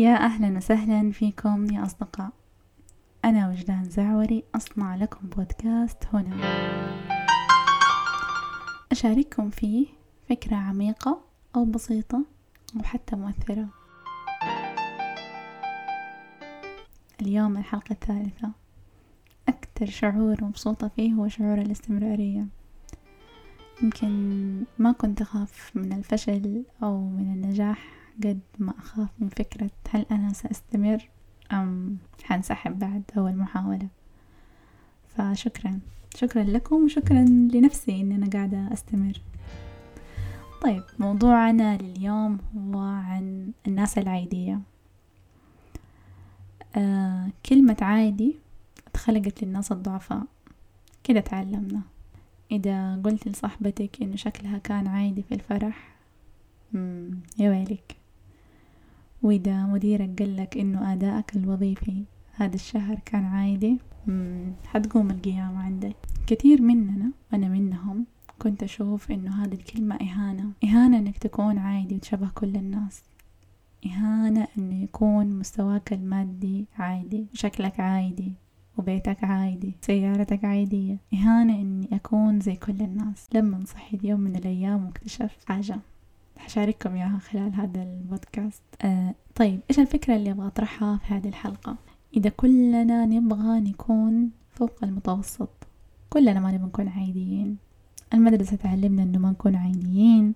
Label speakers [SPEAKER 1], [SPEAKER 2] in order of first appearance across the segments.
[SPEAKER 1] يا أهلا وسهلا فيكم يا أصدقاء. أنا وجدان زعوري أصنع لكم بودكاست هنا. أشارككم فيه فكرة عميقة أو بسيطة أو حتى مؤثرة. اليوم الحلقة الثالثة. أكثر شعور مبسوطة فيه هو شعور الاستمرارية. يمكن ما كنت أخاف من الفشل أو من النجاح. قد ما أخاف من فكرة هل أنا سأستمر أم حنسحب بعد أول محاولة. فشكرا. شكرا لكم وشكرا لنفسي إن أنا قاعدة أستمر. طيب موضوعنا لليوم هو عن الناس العادية. آه كلمة عادي اتخلقت للناس الضعفاء. كده تعلمنا. إذا قلت لصاحبتك إنه شكلها كان عادي في الفرح يا ويلك. وإذا مديرك قالك إنه أدائك الوظيفي هذا الشهر كان عادي حتقوم القيامة عندك. كثير مننا وأنا منهم كنت أشوف إنه هذه الكلمة إهانة. إهانة إنك تكون عادي وتشبه كل الناس. إهانة إنه يكون مستواك المادي عادي وشكلك عادي وبيتك عادي سيارتك عادية. إهانة إني أكون زي كل الناس. لما صحيت يوم من الأيام واكتشفت حاجة حشارككم إياها خلال هذا البودكاست. آه طيب إيش الفكرة اللي أبغى أطرحها في هذه الحلقة؟ إذا كلنا نبغى نكون فوق المتوسط كلنا ما نبغى نكون عاديين. المدرسة تعلمنا إنه ما نكون عاديين.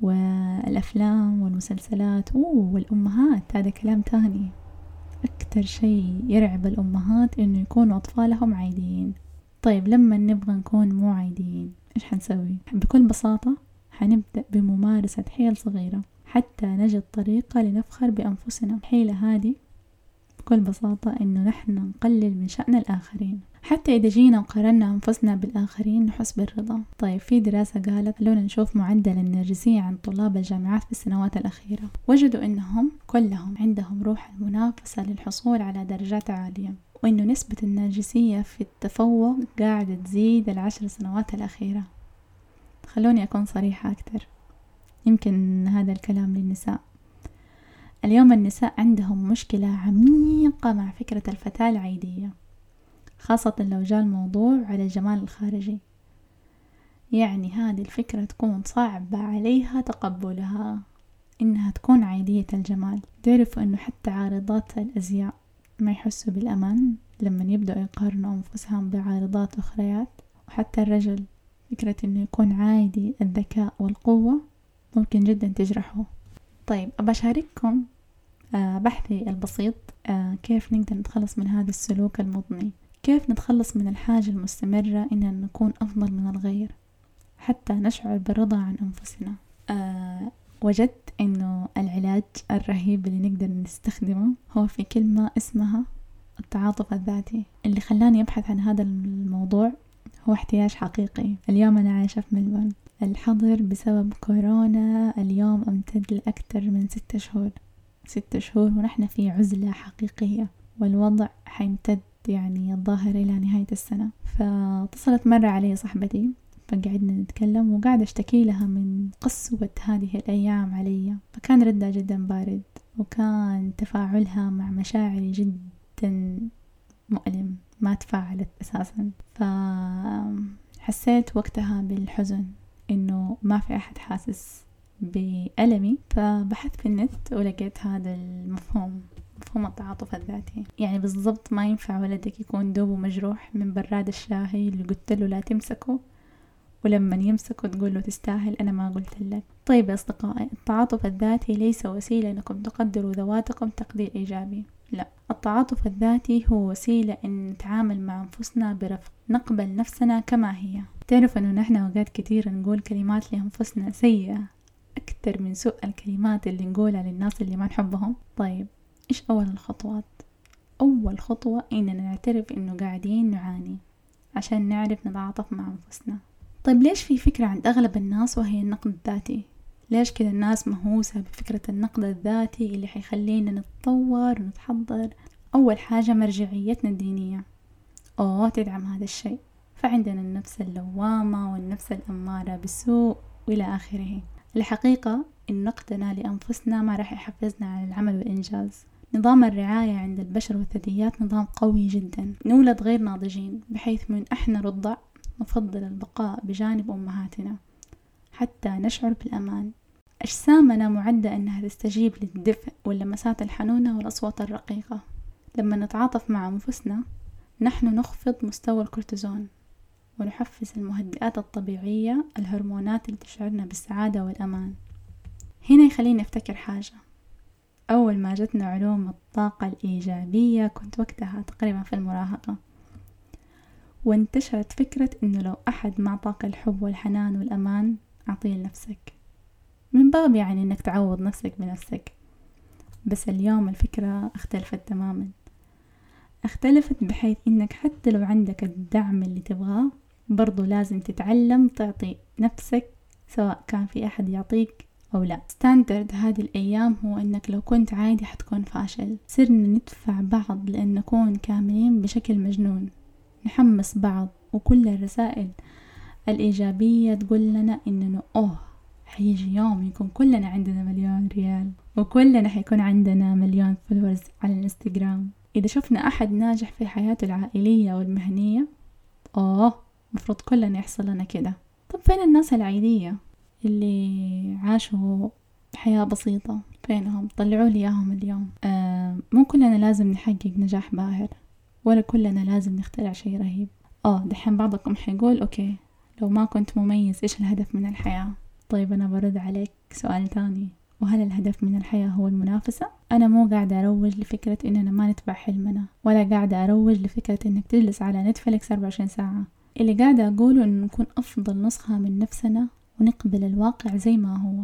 [SPEAKER 1] والأفلام والمسلسلات أوه والأمهات هذا كلام تاني. أكتر شيء يرعب الأمهات إنه يكونوا أطفالهم عاديين. طيب لما نبغى نكون مو عاديين إيش حنسوي؟ بكل بساطة حنبدأ بممارسة حيل صغيرة حتى نجد طريقة لنفخر بأنفسنا. الحيلة هذه بكل بساطة إنه نحن نقلل من شأن الآخرين. حتى إذا جينا وقارنا أنفسنا بالآخرين نحس بالرضا. طيب في دراسة قالت خلونا نشوف معدل النرجسية عند طلاب الجامعات في السنوات الأخيرة وجدوا إنهم كلهم عندهم روح المنافسة للحصول على درجات عالية وإنه نسبة النرجسية في التفوق قاعدة تزيد العشر سنوات الأخيرة. خلوني أكون صريحة أكثر. يمكن هذا الكلام للنساء. اليوم النساء عندهم مشكلة عميقة مع فكرة الفتاة العيدية خاصة لو جاء الموضوع على الجمال الخارجي. يعني هذه الفكرة تكون صعبة عليها تقبلها إنها تكون عادية الجمال. تعرفوا إنه حتى عارضات الأزياء ما يحسوا بالأمان لما يبدأوا يقارنوا أنفسهم بعارضات أخريات وحتى الرجل فكرة إنه يكون عادي الذكاء والقوة ممكن جدا تجرحه. طيب أبى أشارككم آه، بحثي البسيط آه، كيف نقدر نتخلص من هذا السلوك المضني؟ كيف نتخلص من الحاجة المستمرة إننا نكون أفضل من الغير؟ حتى نشعر بالرضا عن أنفسنا. أه وجدت إنه العلاج الرهيب اللي نقدر نستخدمه هو في كلمة اسمها التعاطف الذاتي اللي خلاني أبحث عن هذا الموضوع هو احتياج حقيقي. اليوم أنا عايشة في ملبون. الحظر بسبب كورونا اليوم أمتد لأكثر من ستة شهور. ستة شهور ونحن في عزلة حقيقية والوضع حيمتد يعني الظاهر إلى نهاية السنة. فاتصلت مرة علي صاحبتي فقعدنا نتكلم وقاعدة أشتكي لها من قسوة هذه الأيام علي. فكان ردها جدا بارد وكان تفاعلها مع مشاعري جدا مؤلم. ما تفاعلت أساسا. فحسيت وقتها بالحزن إنه ما في أحد حاسس بألمي. فبحثت في النت ولقيت هذا المفهوم مفهوم التعاطف الذاتي. يعني بالضبط ما ينفع ولدك يكون دوبه مجروح من براد الشاهي اللي قلت له لا تمسكه ولما يمسكه تقول له تستاهل أنا ما قلت لك. طيب يا أصدقائي التعاطف الذاتي ليس وسيلة أنكم تقدروا ذواتكم تقدير إيجابي. لا التعاطف الذاتي هو وسيلة أن نتعامل مع أنفسنا برفق نقبل نفسنا كما هي تعرف أنه نحن أوقات كثيرة نقول كلمات لأنفسنا سيئة أكثر من سوء الكلمات اللي نقولها للناس اللي ما نحبهم طيب إيش أول الخطوات؟ أول خطوة إننا نعترف إنه قاعدين نعاني عشان نعرف نتعاطف مع أنفسنا طيب ليش في فكرة عند أغلب الناس وهي النقد الذاتي؟ ليش كذا الناس مهووسة بفكرة النقد الذاتي اللي حيخلينا نتطور ونتحضر؟ أول حاجة مرجعيتنا الدينية. أوه تدعم هذا الشيء. فعندنا النفس اللوامة والنفس الأمارة بالسوء وإلى آخره. الحقيقة إن نقدنا لأنفسنا ما راح يحفزنا على العمل والإنجاز. نظام الرعاية عند البشر والثدييات نظام قوي جدا. نولد غير ناضجين بحيث من إحنا رضع نفضل البقاء بجانب أمهاتنا. حتى نشعر بالأمان. أجسامنا معدة أنها تستجيب للدفء واللمسات الحنونة والأصوات الرقيقة. لما نتعاطف مع أنفسنا نحن نخفض مستوى الكورتيزون ونحفز المهدئات الطبيعية الهرمونات اللي تشعرنا بالسعادة والأمان. هنا يخليني أفتكر حاجة. أول ما جتنا علوم الطاقة الإيجابية كنت وقتها تقريبا في المراهقة. وانتشرت فكرة إنه لو أحد ما أعطاك الحب والحنان والأمان أعطيه لنفسك. من باب يعني إنك تعوض نفسك بنفسك. بس اليوم الفكرة اختلفت تماما. اختلفت بحيث إنك حتى لو عندك الدعم اللي تبغاه برضو لازم تتعلم تعطي نفسك سواء كان في أحد يعطيك أو لا. ستاندرد هذه الأيام هو أنك لو كنت عادي حتكون فاشل. صرنا ندفع بعض لأن نكون كاملين بشكل مجنون. نحمس بعض. وكل الرسائل الإيجابية تقول لنا إنه أوه حيجي يوم يكون كلنا عندنا مليون ريال وكلنا حيكون عندنا مليون followers على الإنستغرام. إذا شفنا أحد ناجح في حياته العائلية والمهنية أوه مفروض كلنا يحصل لنا كده. طب فين الناس العادية اللي عاشوا حياة بسيطة؟ فينهم؟ طلعوا لي إياهم اليوم. آه مو كلنا لازم نحقق نجاح باهر ولا كلنا لازم نخترع شي رهيب. آه دحين بعضكم حيقول okay. لو ما كنت مميز إيش الهدف من الحياة؟ طيب أنا برد عليك سؤال تاني. وهل الهدف من الحياة هو المنافسة؟ أنا مو قاعدة أروج لفكرة إننا ما نتبع حلمنا ولا قاعدة أروج لفكرة إنك تجلس على نتفليكس 24 ساعة. اللي قاعدة أقوله إنه نكون أفضل نسخة من نفسنا ونقبل الواقع زي ما هو.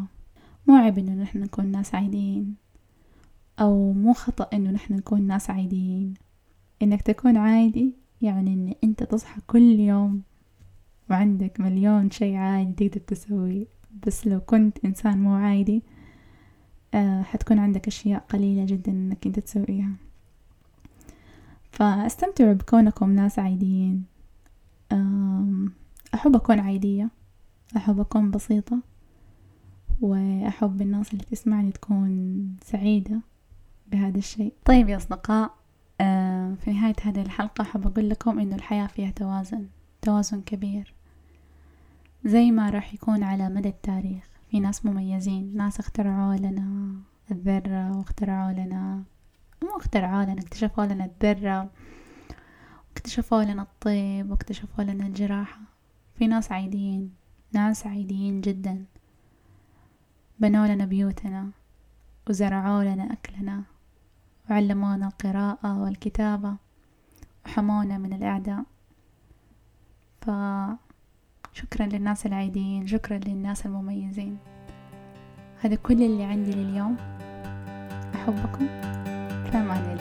[SPEAKER 1] مو عيب إنه نحن نكون ناس عاديين أو مو خطأ إنه نحن نكون ناس عاديين. إنك تكون عادي يعني إن أنت تصحى كل يوم وعندك مليون شي عادي تقدر تسويه بس لو كنت إنسان مو عادي آه حتكون عندك أشياء قليلة جدا إنك أنت تسويها. فاستمتعوا بكونكم ناس عاديين. أحب أكون عادية أحب أكون بسيطة وأحب الناس اللي تسمعني تكون سعيدة بهذا الشيء. طيب يا أصدقاء آه، في نهاية هذه الحلقة أحب أقول لكم إنه الحياة فيها توازن. توازن كبير. زي ما راح يكون على مدى التاريخ. في ناس مميزين ناس اخترعوا لنا الذرة واخترعوا لنا مو اخترعوا لنا اكتشفوا لنا الذرة واكتشفوا لنا الطب واكتشفوا لنا الجراحة. في ناس عاديين ناس عاديين جدا. بنوا لنا بيوتنا وزرعوا لنا أكلنا وعلمونا القراءة والكتابة وحمونا من الإعداء. فشكرا للناس العاديين شكرا للناس المميزين. هذا كل اللي عندي لليوم. أحبكم. في أمان